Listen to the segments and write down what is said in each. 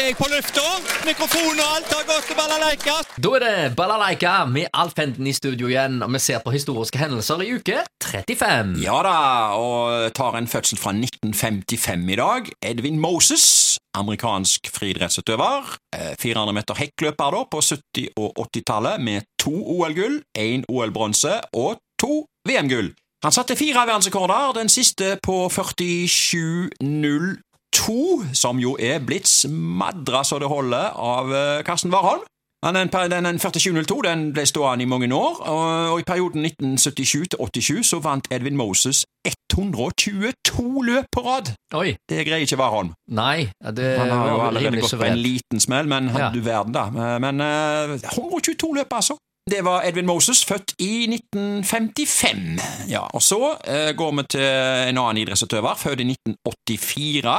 er jeg på lufta. Mikrofon og alt har gått til balalaika. Da er det Balalaika med Alf Henden i studio igjen, og vi ser på historiske hendelser i uke 35. Ja da, og tar en fødsel fra 1955 i dag. Edwin Moses, amerikansk friidrettsutøver. Eh, 400 meter hekkløper da på 70- og 80-tallet med to OL-gull, én OL-bronse og to VM-gull. Han satte fire verdensrekorder, den siste på 47,02, som jo er blitt smadra så det holder av eh, Karsten Warholm. Den, den, den 4702 den ble stående i mange år, og, i perioden 1977 til 87 så vant Edvin Moses 122 løp på rad. Oi. Det greier ikke Warholm. Nei, det Han har jo allerede gått på en liten smell, men Ja. du verden, da. Men eh, 122 løp, altså. Det var Edvin Moses, født i 1955. Ja, og så eh, går vi til en annen idrettsutøver, født i 1984.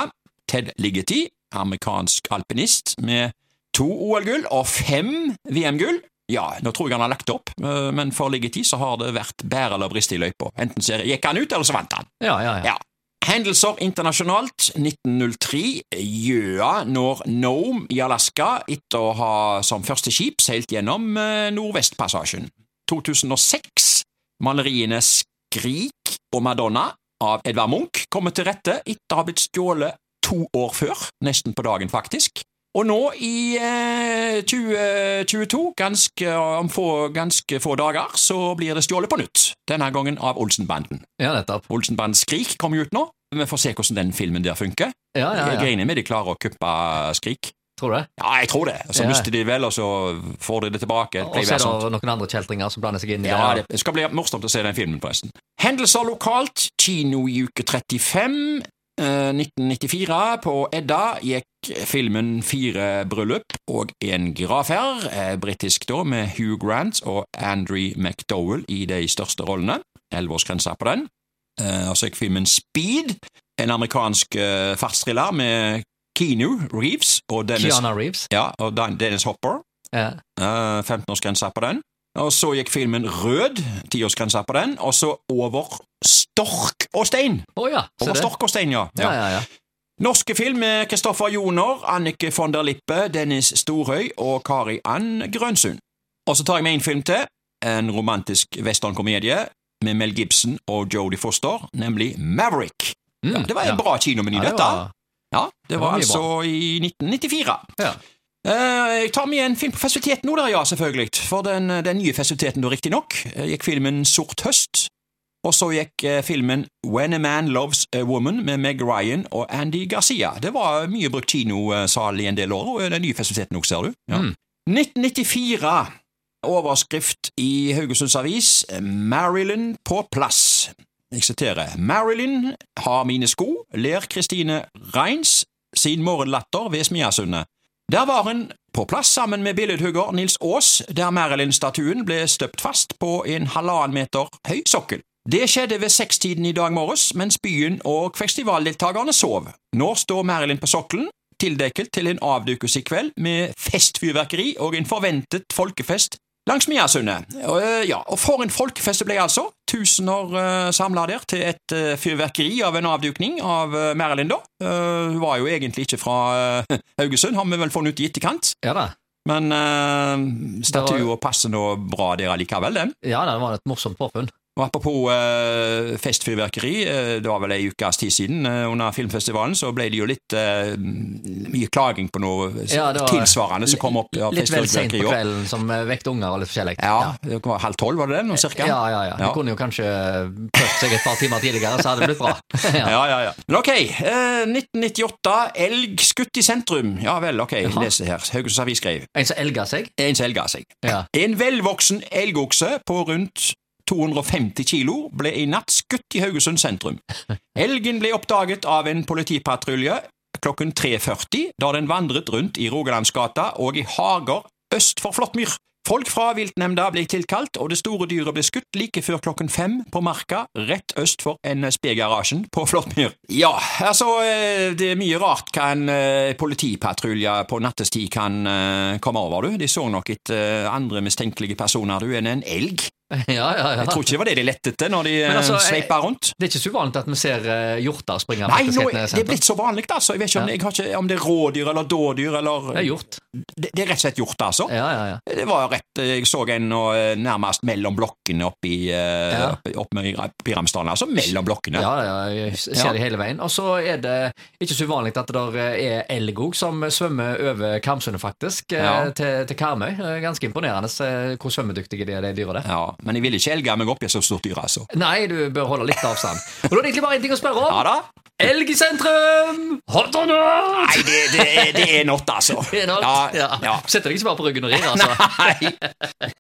Ted Ligety, amerikansk alpinist med to OL-gull og fem VM-gull. Ja, nå tror jeg han har lagt opp, eh, men for Ligety så har det vært bære eller briste i løypa. Enten så gikk han ut, eller så vant han. Ja, ja, ja. Ja. Hendelser internasjonalt 1903. Gjøa når Nome i Alaska etter å ha som første skip seilt gjennom eh, Nordvestpassasjen. 2006. Maleriene Skrik og Madonna av Edvard Munch kommer til rette etter å ha blitt stjålet to år før, nesten på dagen faktisk. Og nå i eh, 2022, ganske, om få, ganske få dager, så blir det stjålet på nytt. Denne gangen av Olsenbanden. ja nettopp. Olsenband Skrik kommer jo ut nå. Vi får se hvordan den filmen der funker. Ja, ja, ja. Jeg er regner med de klarer å kuppe Skrik. Tror du det? Ja, jeg tror det. Så Ja. mister de vel, og så får de det tilbake. Og så er det noen andre kjeltringer som blander seg inn i Ja, det. det skal bli morsomt å se den filmen, forresten. Hendelser lokalt. Kino i uke 35. eh, 1994. På Edda gikk filmen Fire bryllup og en gravferd. Eh, Britisk da, med Hugh Grant og Andrew McDowell i de største rollene. Elleveårsgrensa på den. Eh, og så gikk filmen Speed, en amerikansk eh, fartsthriller med Keanu Reeves og Dennis, Reeves. ja, og Dennis Hopper. Ja. Eh, 15-årsgrensa på den. Og så gikk filmen Rød, 10-årsgrensa på den, og så Over stork og stein. Oh, ja. Over det. stork og stein, ja. Ja, ja, ja. Norske film med Kristoffer Joner, Annike von der Lippe, Dennis Storhøy og Kari Ann Grønsund. Og så tar jeg med en film til, en romantisk westernkomedie med Mel Gibson og Jodie Foster, nemlig Maverick. Mm, Ja, det var en bra kinomeny, Ja, det dette. var- Ja, det var var altså i 1994. Ja. Eh, jeg tar med en film på festiviteten nå, der, ja, selvfølgelig. For den, den nye festiviteten, da, riktignok, eh, gikk filmen Sort høst. Og så gikk eh, filmen When a Man Loves a Woman med Meg Ryan og Andy Garcia. Det var mye brukt kinosal i en del år, og den nye festiviteten òg, ser du. Ja. Mm. 1994. Overskrift i Haugesunds Avis Marilyn på plass. Jeg siterer Marilyn har mine sko, ler Kristine Reins sin morgenlatter ved Smiasundet. Der var hun på plass sammen med billedhugger Nils Aas, der Marilyn-statuen ble støpt fast på en halvannen meter høy sokkel. Det skjedde ved sekstiden i dag morges, mens byen og festivaldeltakerne sov. Nå står Marilyn på sokkelen, tildekket til en avdukelse i kveld med festfyrverkeri og en forventet folkefest langs Miasundet. Øh, ja, og for en folkefest det ble altså. Tusener uh, samla der til et øh, fyrverkeri av en avdukning av Marilyn, da. Eh, hun var jo egentlig ikke fra Haugesund, har vi vel funnet ut i etterkant. Ja da. Men uh, statua passer nå bra der allikevel, den. Ja, det var et morsomt påfunn. Og Apropos eh, festfyrverkeri, eh, det var vel ei ukes tid siden eh, under filmfestivalen, så ble det jo litt eh, mye klaging på noe Ja, var tilsvarende som kom opp Ja, Litt vel seint på kvelden, som eh, vekte unger og litt forskjellig. Ja, det var halv tolv, var det det? Noe cirka? Ja, ja, ja. De Ja. kunne jo kanskje prøvd seg et par timer tidligere, så hadde det blitt bra. ja. Ja, ja, ja. Men ok, eh, 1998, elg skutt i sentrum. Ja vel, ok, Jaha. les det her. Haugesunds Avis skrev. En som elga seg. En som elga seg. Ja. En velvoksen elgokse på rundt 250 kilo ble i natt skutt i Haugesund sentrum. Elgen ble oppdaget av en politipatrulje klokken 3.40 da den vandret rundt i Rogalandsgata og i hager øst for Flåttmyr. Folk fra viltnemnda ble tilkalt, og det store dyret ble skutt like før klokken fem på Marka, rett øst for NSB-garasjen på Flåttmyr. Ja, altså, eh, det er mye rart hva en eh, politipatrulje på nattestid kan eh, komme over, du. De så nok etter andre mistenkelige personer, du, enn en elg. Ja, ja, ja. Jeg tror ikke det var det de lette etter når de altså, eh, sveipa rundt. Det er ikke så uvanlig at vi ser eh, hjorter springe. Nei, nå, det er blitt så vanlig, altså. Jeg vet ikke om, jeg ikke, om det er rådyr eller dådyr eller Det er hjort. Det, det er rett og slett hjort, altså. Ja, ja, ja. Det var rett, Jeg så en og, eh, nærmest mellom blokkene oppe i, eh, Ja. opp oppe i oppe i Ramsdalen. Altså mellom blokkene. Ja, ja, jeg ser Ja. det hele veien. Og så er det ikke så uvanlig at det er elg òg som svømmer over Karmsundet, faktisk, eh, til, til Karmøy. Eh, Ganske imponerende eh, hvor svømmedyktige de er, de dyra der. Ja, Men jeg vil ikke elge meg opp i så stort dyr, altså. Nei, du bør holde litt avstand. Og da er det egentlig bare én ting å spørre om. Ja da. Elg i sentrum! Hot or not? Nei, det, det, er- det er not, altså. Det er not. Ja, Ja. Setter deg ikke bare på ryggen og rir, altså. Nei.